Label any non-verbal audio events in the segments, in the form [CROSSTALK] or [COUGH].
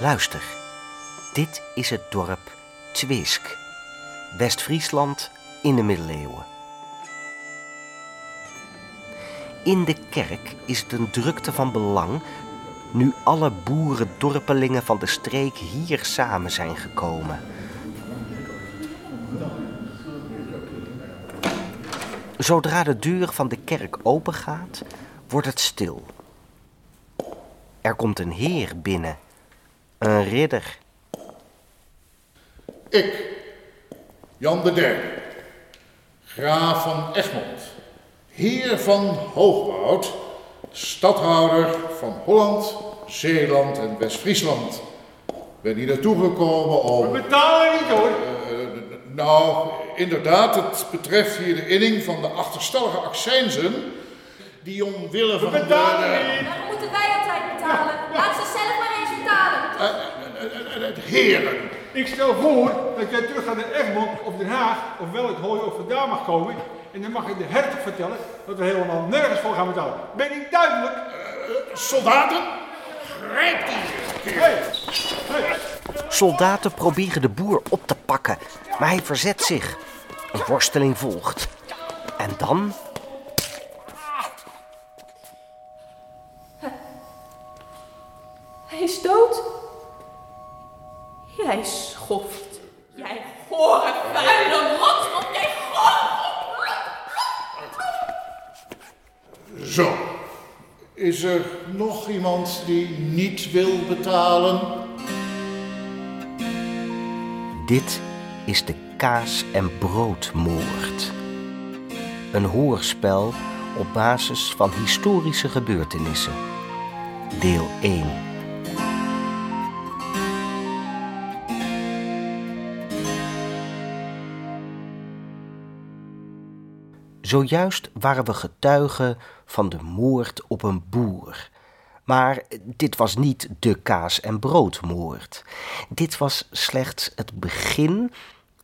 Luister, dit is het dorp Twisk, West-Friesland in de middeleeuwen. In de kerk is het een drukte van belang nu alle boerendorpelingen van de streek hier samen zijn gekomen. Zodra de deur van de kerk opengaat, wordt het stil. Er komt een heer binnen, een ridder. Ik, Jan de Derde, graaf van Egmond, heer van Hoogwoud, stadhouder van Holland, Zeeland en West-Friesland, ben hier naartoe gekomen om... We betalen niet hoor. Eh, nou, inderdaad, het betreft hier de inning van de achterstallige accijnzen die omwille van We betalen de... niet. Waarom moeten wij altijd betalen? Laat ze zelf maar eens betalen. eh, eh, eh, eh, heren, Ik stel voor dat jij terug naar Egmond of Den Haag of welk hooi ook vandaan mag komen. En dan mag ik de hertog vertellen dat we helemaal nergens voor gaan betalen. Ben ik duidelijk? soldaten, grijp die hey. Soldaten proberen de boer op te pakken, maar hij verzet zich. Een worsteling volgt. En dan Hij is dood. Jij schoft. Jij gore, vuile rotschop. Jij gore... Zo, is er nog iemand die niet wil betalen? Dit is de kaas- en broodmoord. Een hoorspel op basis van historische gebeurtenissen. Deel 1. Zojuist waren we getuigen van de moord op een boer. Maar dit was niet de kaas- en broodmoord. Dit was slechts het begin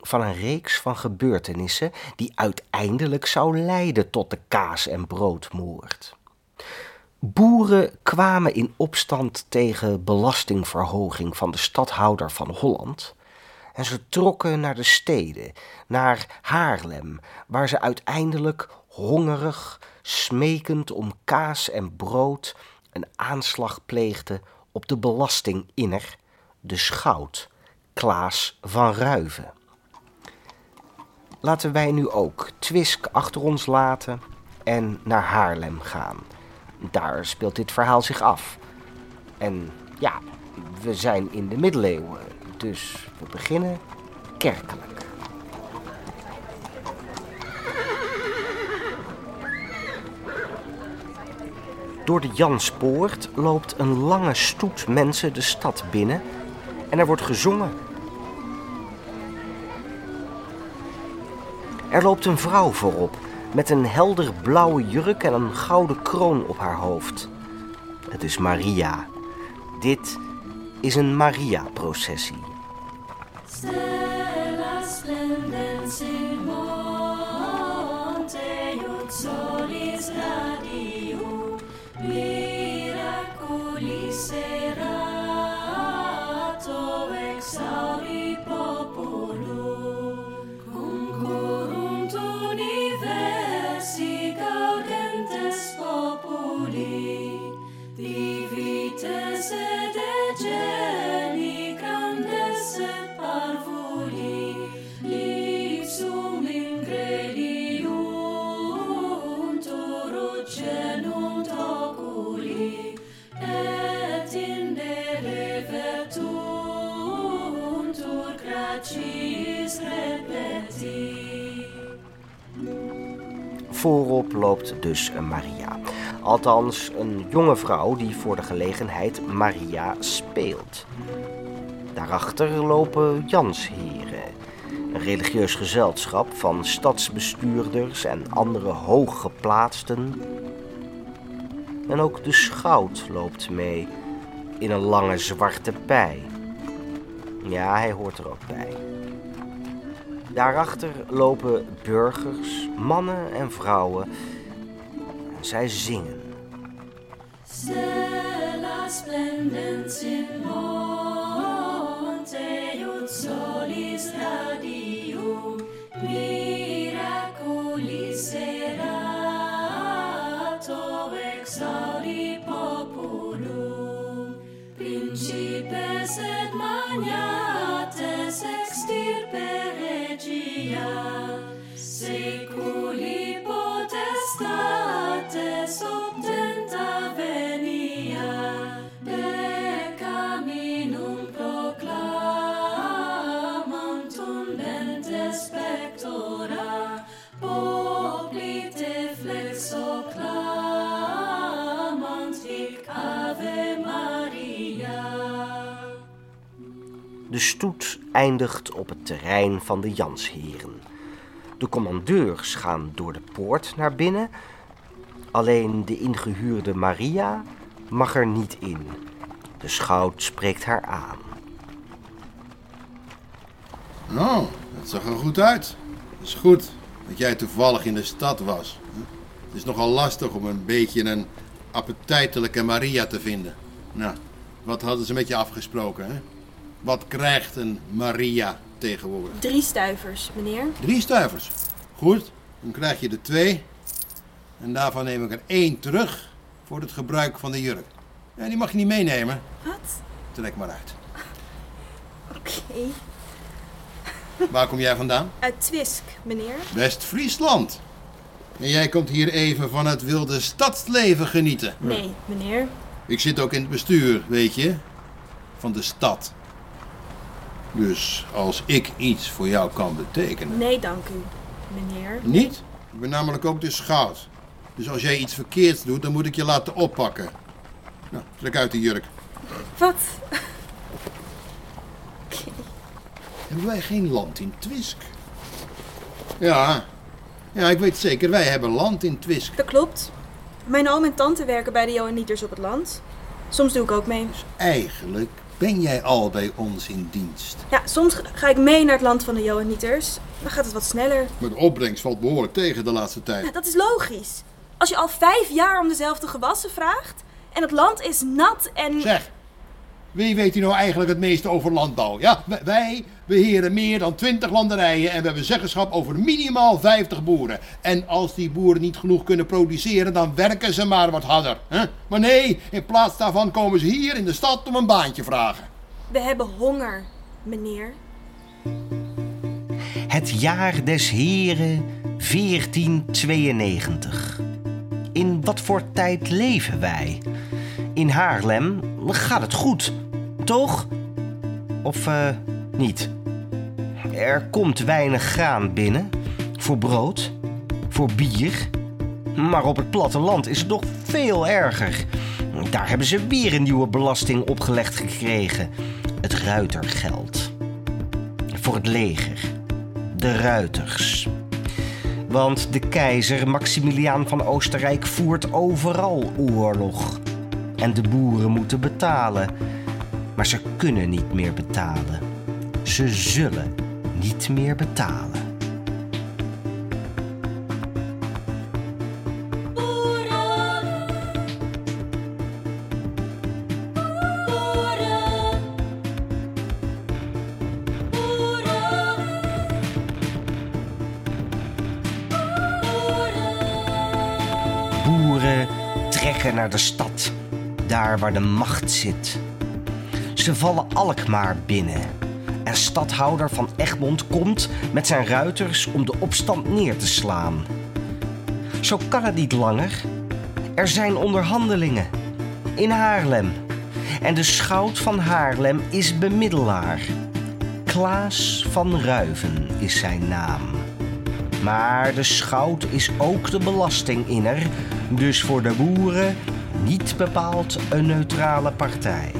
van een reeks van gebeurtenissen die uiteindelijk zou leiden tot de kaas- en broodmoord. Boeren kwamen in opstand tegen belastingverhoging van de stadhouder van Holland. En ze trokken naar de steden, naar Haarlem, waar ze uiteindelijk hongerig, smekend om kaas en brood een aanslag pleegden op de belastinginner, de schout, Klaas van Ruiven. Laten wij nu ook Twisk achter ons laten en naar Haarlem gaan. Daar speelt dit verhaal zich af. En ja, we zijn in de middeleeuwen, dus we beginnen kerkelijk. Door de Janspoort loopt een lange stoet mensen de stad binnen en er wordt gezongen. Er loopt een vrouw voorop met een helder blauwe jurk en een gouden kroon op haar hoofd. Het is Maria. Dit is een Maria-processie. Voorop loopt dus Maria. Althans, een jonge vrouw die voor de gelegenheid Maria speelt. Daarachter lopen Jansheren, een religieus gezelschap van stadsbestuurders en andere hooggeplaatsten. En ook de schout loopt mee in een lange zwarte pij. Ja, hij hoort er ook bij. Daarachter lopen burgers, mannen en vrouwen. Zij zingen. Stella splendens in monte ut solis radium, Seculi potestates obtenta venia, peccaminum proclamantum dentes spectora, poplite flexo clamant hic ave Maria. De stoet eindigt op het terrein van de Jansheren. De commandeurs gaan door de poort naar binnen. Alleen de ingehuurde Maria mag er niet in. De schout spreekt haar aan. Nou, dat zag er goed uit. Het is goed dat jij toevallig in de stad was. Het is nogal lastig om een beetje een appetijtelijke Maria te vinden. Nou, wat hadden ze met je afgesproken, hè? Wat krijgt een Maria tegenwoordig? Drie stuivers, meneer. Drie stuivers. Goed, dan krijg je er twee. En daarvan neem ik er één terug voor het gebruik van de jurk. Ja, die mag je niet meenemen. Wat? Trek maar uit. Oké. Waar kom jij vandaan? Uit Twisk, meneer. West-Friesland. En jij komt hier even van het wilde stadsleven genieten. Nee, meneer. Ik zit ook in het bestuur, weet je, van de stad. Dus als ik iets voor jou kan betekenen. Nee, dank u, meneer. Niet? Ik ben namelijk ook de schout. Dus als jij iets verkeerds doet, dan moet ik je laten oppakken. Nou, trek uit die jurk. Wat? [LAUGHS] Hebben wij geen land in Twisk? Ja, ja, ik weet zeker, wij hebben land in Twisk. Dat klopt. Mijn oom en tante werken bij de Johanniters op het land. Soms doe ik ook mee. Eigenlijk ben jij al bij ons in dienst. Ja, soms ga ik mee naar het land van de Johanniters. Dan gaat het wat sneller. Maar de opbrengst valt behoorlijk tegen de laatste tijd. Ja, dat is logisch. Als je al vijf jaar om dezelfde gewassen vraagt... en het land is nat en... Zeg, wie weet hier nou eigenlijk het meeste over landbouw? Ja, wij- wij beheren meer dan 20 landerijen en we hebben zeggenschap over minimaal 50 boeren. En als die boeren niet genoeg kunnen produceren, dan werken ze maar wat harder. Hè? Maar nee, in plaats daarvan komen ze hier in de stad om een baantje vragen. We hebben honger, meneer. Het jaar des Heren 1492. In wat voor tijd leven wij? In Haarlem gaat het goed, toch? Of eh, niet? Er komt weinig graan binnen. Voor brood, voor bier. Maar op het platteland is het nog veel erger. Daar hebben ze weer een nieuwe belasting opgelegd gekregen: het ruitergeld. Voor het leger de ruiters. Want de keizer Maximiliaan van Oostenrijk voert overal oorlog. En de boeren moeten betalen. Maar ze kunnen niet meer betalen. Ze zullen niet meer betalen. Boeren trekken naar de stad, daar waar de macht zit. Ze vallen Alkmaar binnen. En stadhouder van Egmond komt met zijn ruiters om de opstand neer te slaan. Zo kan het niet langer. Er zijn onderhandelingen in Haarlem. En de schout van Haarlem is bemiddelaar. Klaas van Ruiven is zijn naam. Maar de schout is ook de belastinginner, dus voor de boeren niet bepaald een neutrale partij.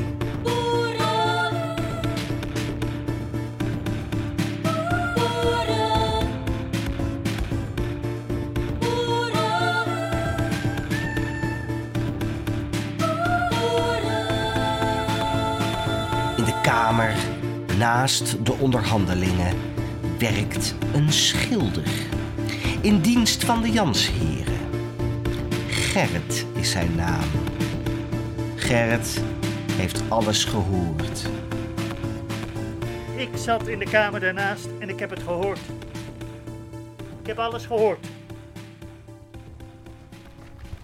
In de kamer, naast de onderhandelingen, werkt een schilder. In dienst van de Jansheren. Gerrit is zijn naam. Gerrit heeft alles gehoord. Ik zat in de kamer daarnaast en ik heb het gehoord. Ik heb alles gehoord.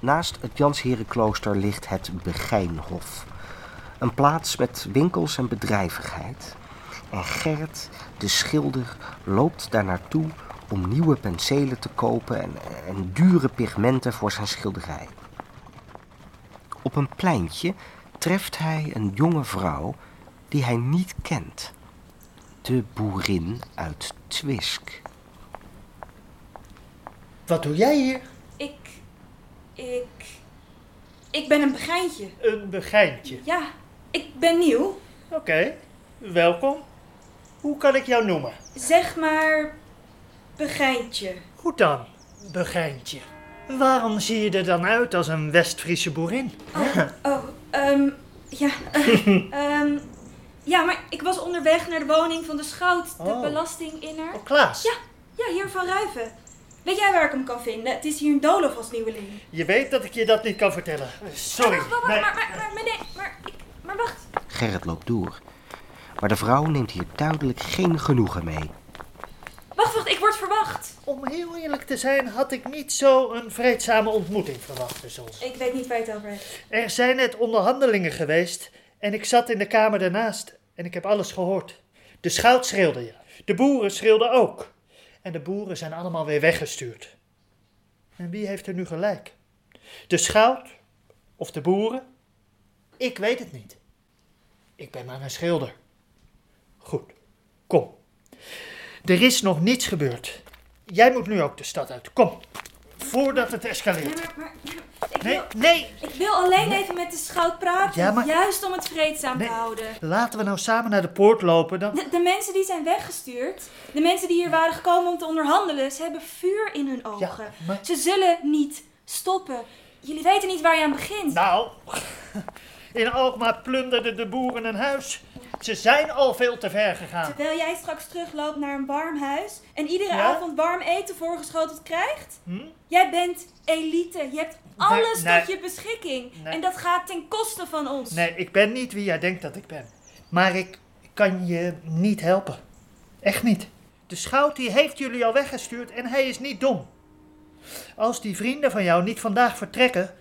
Naast het Jansherenklooster ligt het Begijnhof. Een plaats met winkels en bedrijvigheid. En Gerrit, de schilder, loopt daar naartoe om nieuwe penselen te kopen en, en dure pigmenten voor zijn schilderij. Op een pleintje treft hij een jonge vrouw die hij niet kent. De boerin uit Twisk. Wat doe jij hier? Ik... Ik... ik ben een begijntje. Een begijntje. Ja, ik ben nieuw. Oké, welkom. Hoe kan ik jou noemen? Zeg maar... begijntje. Goed dan, begijntje. Waarom zie je er dan uit als een West-Friese boerin? Oh, ehm, ja. eh, [LAUGHS] ehm, ja, maar ik was onderweg naar de woning van de schout, de Oh. belastinginner. Oh, Klaas. Ja, ja, hier van Ruiven. Weet jij waar ik hem kan vinden? Het is hier in Dolof als nieuweling. Je weet dat ik je dat niet kan vertellen. Sorry. Wacht, wacht, Nee. maar, maar, maar, maar, nee, maar, ik, maar wacht. Gerrit loopt door. Maar de vrouw neemt hier duidelijk geen genoegen mee. Ik word verwacht. Om heel eerlijk te zijn, had ik niet zo een vreedzame ontmoeting verwacht tussen ons. Ik weet niet waar je het over hebt. Er zijn net onderhandelingen geweest en ik zat in de kamer daarnaast en ik heb alles gehoord. De schout schreeuwde ja. De boeren schreeuwden ook. En de boeren zijn allemaal weer weggestuurd. En wie heeft er nu gelijk? De schout of de boeren? Ik weet het niet. Ik ben maar een schilder. Goed, kom. Er is nog niets gebeurd. Jij moet nu ook de stad uit. Kom, voordat het Nee, escaleert. maar, maar, ik, Nee, wil, nee, ik wil alleen even met de schout praten. Ja, maar- Juist om het vreedzaam Nee. te houden. Laten we nou samen naar de poort lopen. Dan... De, de mensen die zijn weggestuurd, de mensen die hier waren gekomen om te onderhandelen, ze hebben vuur in hun ogen. maar- Ze zullen niet stoppen. Jullie weten niet waar je aan begint. Nou, [LAUGHS] in Alkmaar plunderden de boeren een huis. Ze zijn al veel te ver gegaan. Terwijl jij straks terugloopt naar een warm huis en iedere Ja? avond warm eten voorgeschoteld krijgt. Hm? Jij bent elite. Je hebt alles nee. tot je beschikking. Nee. En dat gaat ten koste van ons. Nee, ik ben niet wie jij denkt dat ik ben. Maar ik kan je niet helpen. Echt niet. De schout die heeft jullie al weggestuurd en hij is niet dom. Als die vrienden van jou niet vandaag vertrekken,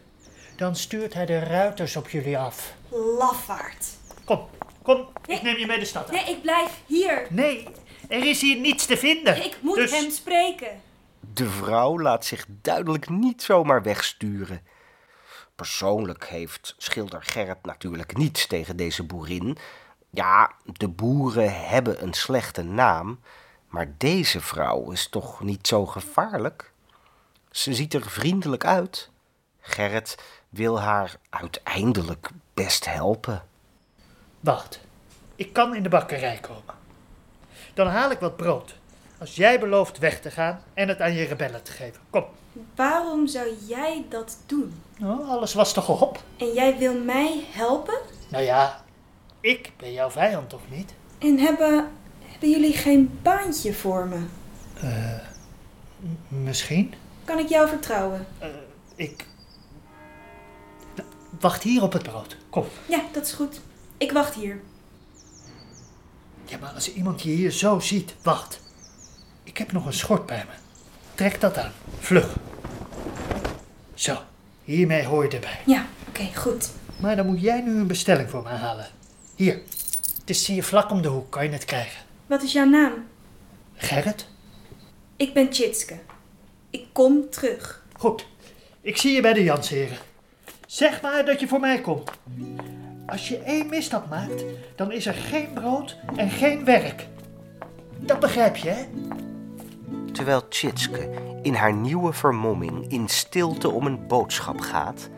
dan stuurt hij de ruiters op jullie af. Lafaard. Kom, kom, Nee. ik neem je mee de stad uit. Nee, ik blijf hier. Nee, er is hier niets te vinden. Ik moet Dus- hem spreken. De vrouw laat zich duidelijk niet zomaar wegsturen. Persoonlijk heeft schilder Gerrit natuurlijk niets tegen deze boerin. Ja, de boeren hebben een slechte naam, maar deze vrouw is toch niet zo gevaarlijk? Ze ziet er vriendelijk uit. Gerrit wil haar uiteindelijk best helpen. Wacht, ik kan in de bakkerij komen. Dan haal ik wat brood. Als jij belooft weg te gaan en het aan je rebellen te geven. Kom. Waarom zou jij dat doen? Nou, alles was toch op? En jij wil mij helpen? Nou ja, ik ben jouw vijand toch niet? En hebben, hebben jullie geen baantje voor me? Misschien. Kan ik jou vertrouwen? Ik. Nou, Wacht hier op het brood. Kom. Ja, dat is goed. Ik wacht hier. Ja, maar als iemand je hier zo ziet, wacht. Ik heb nog een schort bij me. Trek dat aan. Vlug. Zo, hiermee hoor je erbij. Ja, oké, goed. Maar dan moet jij nu een bestelling voor me halen. Hier. Het is hier vlak om de hoek, kan je het krijgen. Wat is jouw naam? Gerrit? Ik ben Tjitske. Ik kom terug. Goed. Ik zie je bij de Jansheren. Zeg maar dat je voor mij komt. Als je één misstap maakt, dan is er geen brood en geen werk. Dat begrijp je, hè? Terwijl Tjitske in haar nieuwe vermomming in stilte om een boodschap gaat,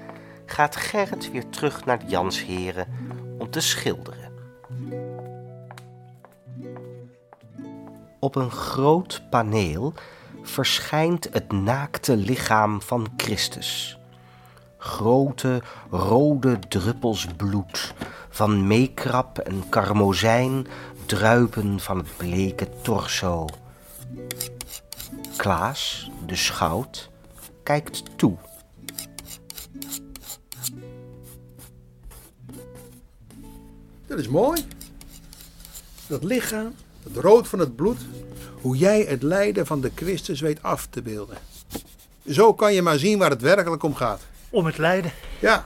gaat Gerrit weer terug naar de Jansheren om te schilderen. Op een groot paneel verschijnt het naakte lichaam van Christus. Grote rode druppels bloed van meekrap en karmozijn druipen van het bleke torso. Klaas, de schout, kijkt toe. Dat is mooi. Dat lichaam, het rood van het bloed, hoe jij het lijden van de Christus weet af te beelden. Zo kan je maar zien waar het werkelijk om gaat. Om het lijden. Ja,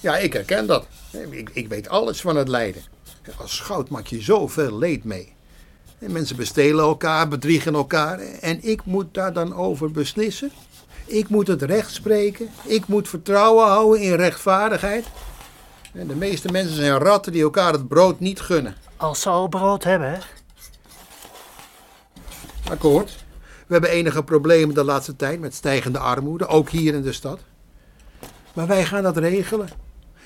ja ik herken dat. Ik, ik weet alles van het lijden. Als schout maak je zoveel leed mee. En mensen bestelen elkaar, bedriegen elkaar. En ik moet daar dan over beslissen. Ik moet het recht spreken. Ik moet vertrouwen houden in rechtvaardigheid. En de meeste mensen zijn ratten die elkaar het brood niet gunnen. Als ze al brood hebben, hè? Akkoord. We hebben enige problemen de laatste tijd met stijgende armoede, ook hier in de stad. Maar wij gaan dat regelen.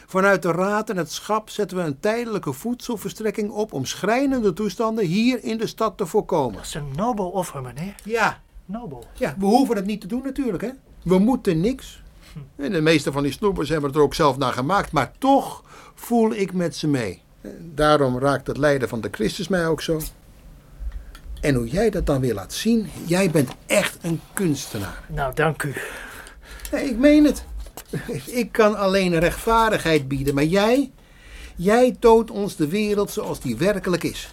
Vanuit de raad en het schap zetten we een tijdelijke voedselverstrekking op om schrijnende toestanden hier in de stad te voorkomen. Dat is een nobel offer, meneer. Ja, Nobel. ja, we hoeven het niet te doen natuurlijk, hè. We moeten niks. En de meeste van die snoepers hebben het er ook zelf naar gemaakt, maar toch voel ik met ze mee. Daarom raakt het lijden van de Christus mij ook zo. En hoe jij dat dan weer laat zien, jij bent echt een kunstenaar. Nou, dank u. Nee, ik meen het. [LAUGHS] Ik kan alleen rechtvaardigheid bieden, maar jij, jij toont ons de wereld zoals die werkelijk is.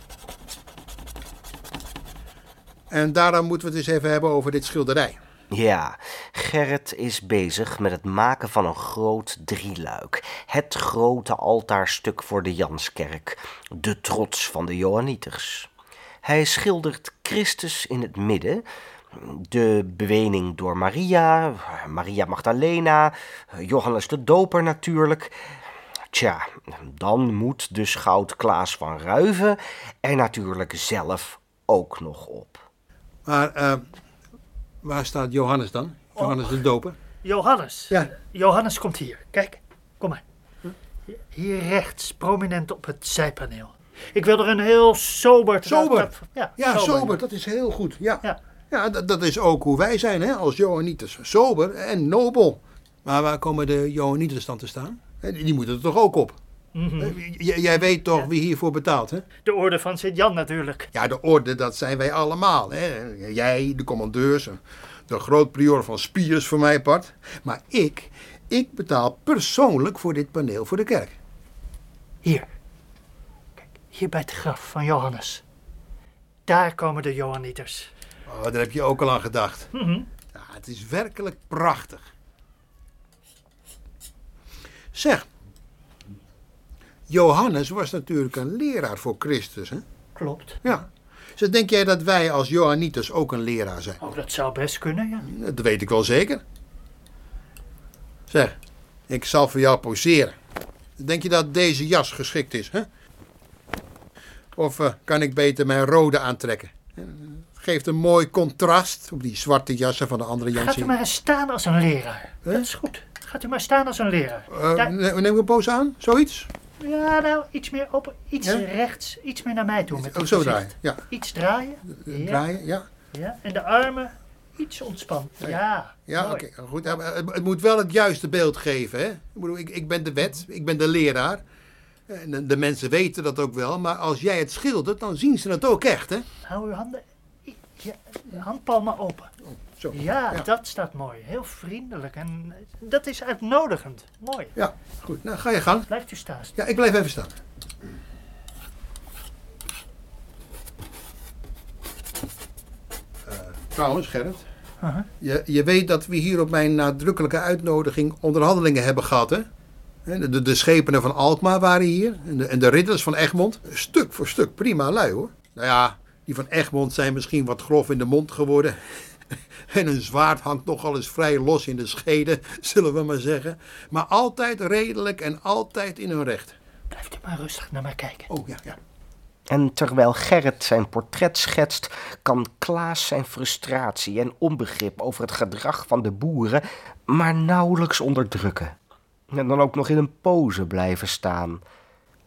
En daarom moeten we het eens even hebben over dit schilderij. Ja, Gerrit is bezig met het maken van een groot drieluik. Het grote altaarstuk voor de Janskerk. De trots van de Johanniters. Hij schildert Christus in het midden. De bewening door Maria, Maria Magdalena, Johannes de Doper natuurlijk. Tja, dan moet de schout Klaas van Ruiven er natuurlijk zelf ook nog op. Maar eh, waar staat Johannes dan? Johannes de Doper? Johannes. Ja. Johannes komt hier. Kijk, kom maar. Hier rechts, prominent op het zijpaneel. Ik wil er een heel sober... Sober? Ja, Ja, sober, dat is heel goed. Ja, Ja. Ja. dat, is ook hoe wij zijn hè, als Johanniters. Sober en nobel. Maar waar komen de Johanniters dan te staan? Die moeten er toch ook op? Mhm. J- jij weet toch wie hiervoor betaalt, hè? De orde van Sint-Jan natuurlijk. Ja, de orde, dat zijn wij allemaal. Hè? Jij, de commandeurs, de grootprior van Spiers voor mij part. Maar ik, ik betaal persoonlijk voor dit paneel voor de kerk. Hier. Kijk, hier bij het graf van Johannes. Daar komen de Johanniters. Oh, daar heb je ook al aan gedacht. Mhm. Ja, het is werkelijk prachtig. Zeg, Johannes was natuurlijk een leraar voor Christus, hè? Klopt. Ja. Dus denk jij dat wij als Johanniters ook een leraar zijn? Oh, dat zou best kunnen, ja. Dat weet ik wel zeker. Zeg, ik zal voor jou poseren. Denk je dat deze jas geschikt is, hè? Of eh, kan ik beter mijn rode aantrekken? Eh, Geeft een mooi contrast op die zwarte jassen van de andere Gaat u Jansen. maar staan als een leraar. Dat is goed. Gaat u maar staan als een leraar. Uh, Ja, neem een pose aan? Zoiets? ja, nou, iets meer open. Iets Ja? rechts. Iets meer naar mij toe. Met Oh, zo draaien. Ja, Iets draaien. Ja. draaien. Ja, ja. En de armen iets ontspannen. Ja. ja oké. goed. Het, moet wel het juiste beeld geven, hè? Ik, ik, ben de wet, ik ben de leraar. En de, de mensen weten dat ook wel, maar als jij het schildert, dan zien ze het ook echt, hè? Hou uw handen. Ja, handpalmen open. Zo. Ja, Ja. dat staat mooi. Heel vriendelijk. En dat is uitnodigend. Mooi. Ja, goed. Nou, ga je gang. Blijft u staan. Ja, ik blijf even staan. Eh, trouwens, Gerrit. Uh-huh. Je, je weet dat we hier op mijn nadrukkelijke uitnodiging onderhandelingen hebben gehad, hè? Hè, De, de, de schepenen van Alkmaar waren hier. En de, en de ridders van Egmond. Stuk voor stuk prima lui, hoor. Nou ja, die van Egmond zijn misschien wat grof in de mond geworden. [LAUGHS] En hun zwaard hangt nogal eens vrij los in de schede, [LAUGHS] zullen we maar zeggen. Maar altijd redelijk en altijd in hun recht. Blijft u maar rustig naar mij kijken. Oh ja, ja. En terwijl Gerrit zijn portret schetst, kan Klaas zijn frustratie en onbegrip over het gedrag van de boeren maar nauwelijks onderdrukken. En dan ook nog in een pose blijven staan.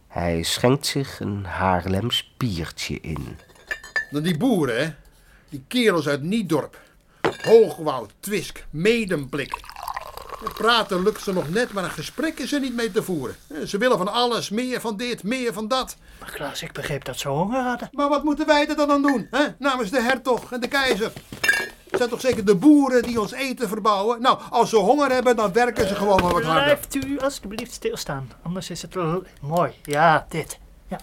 Hij schenkt zich een Haarlems biertje in. Dan die boeren, hè. Die kerels uit Niedorp. Hoogwoud, Twisk, Medemblik. Praten lukt ze nog net, maar een gesprek is er niet mee te voeren. Ze willen van alles, meer van dit, meer van dat. Maar Klaas, ik begreep dat ze honger hadden. Maar wat moeten wij er dan aan doen, hè? Namens de hertog en de keizer. Het zijn toch zeker de boeren die ons eten verbouwen? Nou, als ze honger hebben, dan werken ze gewoon maar wat harder. Blijft u alsjeblieft stilstaan. Anders is het wel mooi. Ja, dit. Ja.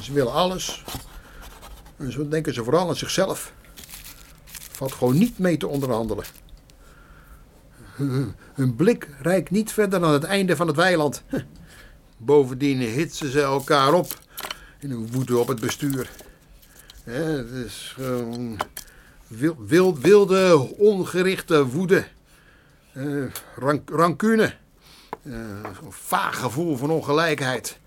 Ze willen alles. En zo denken ze vooral aan zichzelf. Valt gewoon niet mee te onderhandelen. [LAUGHS] Hun- blik reikt niet verder dan het einde van het weiland. [LAUGHS] Bovendien hitsen ze elkaar op in hun woede op het bestuur. Het is gewoon wil- wil- wilde, ongerichte woede. Eh, rancune. Eh, Zo'n vaag gevoel van ongelijkheid.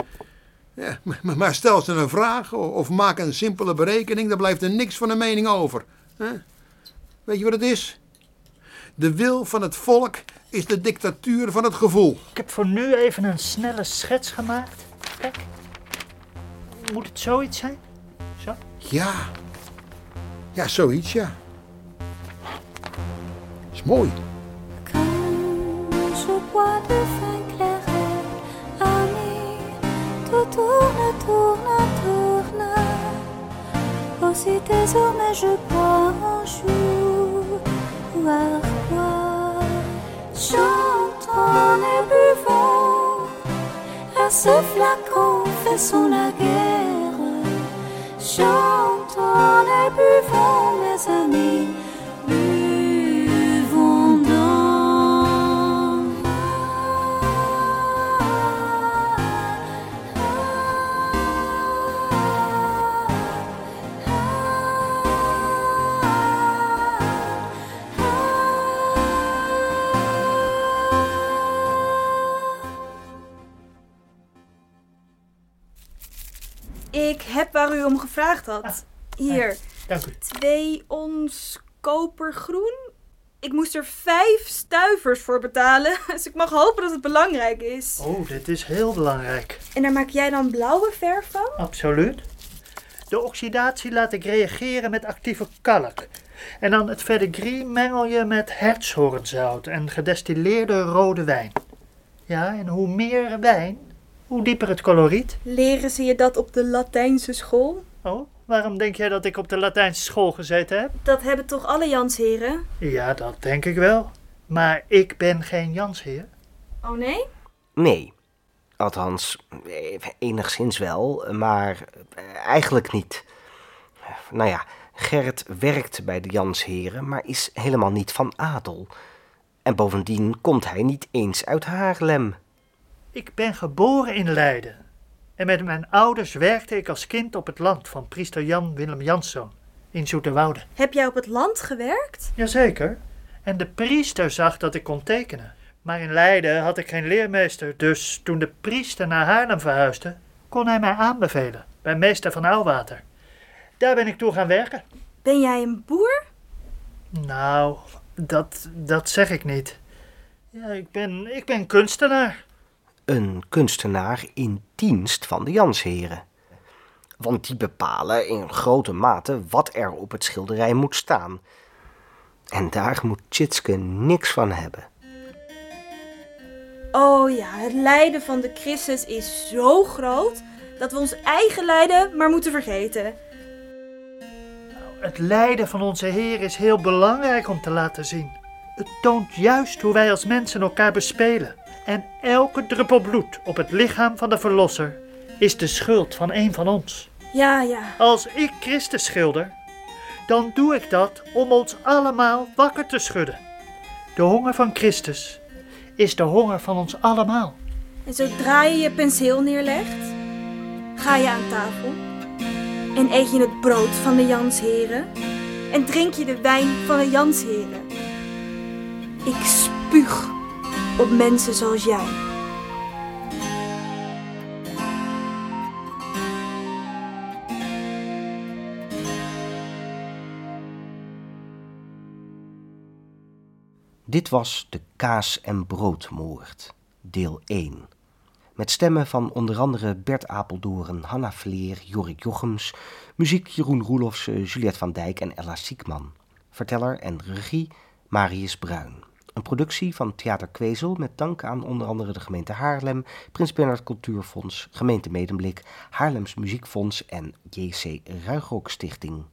Ja, maar, stel ze een vraag of maak een simpele berekening, dan blijft er niks van een mening over. hè? Weet je wat het is? De wil van het volk is de dictatuur van het gevoel. Ik heb voor nu even een snelle schets gemaakt. Kijk. Moet het zoiets zijn? Zo? Ja. Ja, zoiets, ja. Is mooi. Quand Aussi désormais je bois un jour bois. Chantons et buvons, à ce flacon faisons la guerre. Chantons et buvons, mes amis, Ik heb waar u om gevraagd had. Hier, Dank u. twee ons kopergroen. Ik moest er vijf stuivers voor betalen, [LAUGHS] dus ik mag hopen dat het belangrijk is. Oh, dit is heel belangrijk. En daar maak jij dan blauwe verf van? Absoluut. De oxidatie laat ik reageren met actieve kalk. En dan het verdigris mengel je met hertshoornzout en gedestilleerde rode wijn. Ja, en hoe meer wijn, hoe dieper het coloriet. Leren ze je dat op de Latijnse school? Oh, waarom denk jij dat ik op de Latijnse school gezeten heb? Dat hebben toch alle Jansheren? Ja, dat denk ik wel. Maar ik ben geen Jansheer. Oh nee? Nee. Althans, eh, enigszins wel, maar eh, eigenlijk niet. Nou ja, Gerrit werkt bij de Jansheren, maar is helemaal niet van adel. En bovendien komt hij niet eens uit Haarlem. Ik ben geboren in Leiden. En met mijn ouders werkte ik als kind op het land van priester Jan Willem Janszoon in Zoeterwoude. Heb jij op het land gewerkt? Jazeker. En de priester zag dat ik kon tekenen. Maar in Leiden had ik geen leermeester, dus toen de priester naar Haarlem verhuisde, kon hij mij aanbevelen bij meester van Ouwater. Daar ben ik toe gaan werken. Ben jij een boer? Nou, dat, dat zeg ik niet. Ja, ik ben, ik ben kunstenaar. Een kunstenaar in dienst van de Jansheren. Want die bepalen in grote mate wat er op het schilderij moet staan. En daar moet Tjitske niks van hebben. Oh ja, het lijden van de Christus is zo groot dat we ons eigen lijden maar moeten vergeten. Het lijden van onze Heer is heel belangrijk om te laten zien. Het toont juist hoe wij als mensen elkaar bespelen. En elke druppel bloed op het lichaam van de Verlosser is de schuld van een van ons. Ja, ja. Als ik Christus schilder, dan doe ik dat om ons allemaal wakker te schudden. De honger van Christus is de honger van ons allemaal. En zodra je je penseel neerlegt, ga je aan tafel. En eet je het brood van de Jansheren. En drink je de wijn van de Jansheren. Ik spuug op mensen zoals jij. Dit was de kaas- en broodmoord, deel 1. Met stemmen van onder andere Bert Apeldoorn, Hanna Vleer, Jorik Jochems, muziek Jeroen Roelofse, Juliette van Dijk en Ella Siekman. Verteller en regie Marius Bruin. Een productie van Theater Kwezel met dank aan onder andere de gemeente Haarlem, Prins Bernhard Cultuurfonds, gemeente Medemblik, Haarlems Muziekfonds en JC Ruigrok Stichting.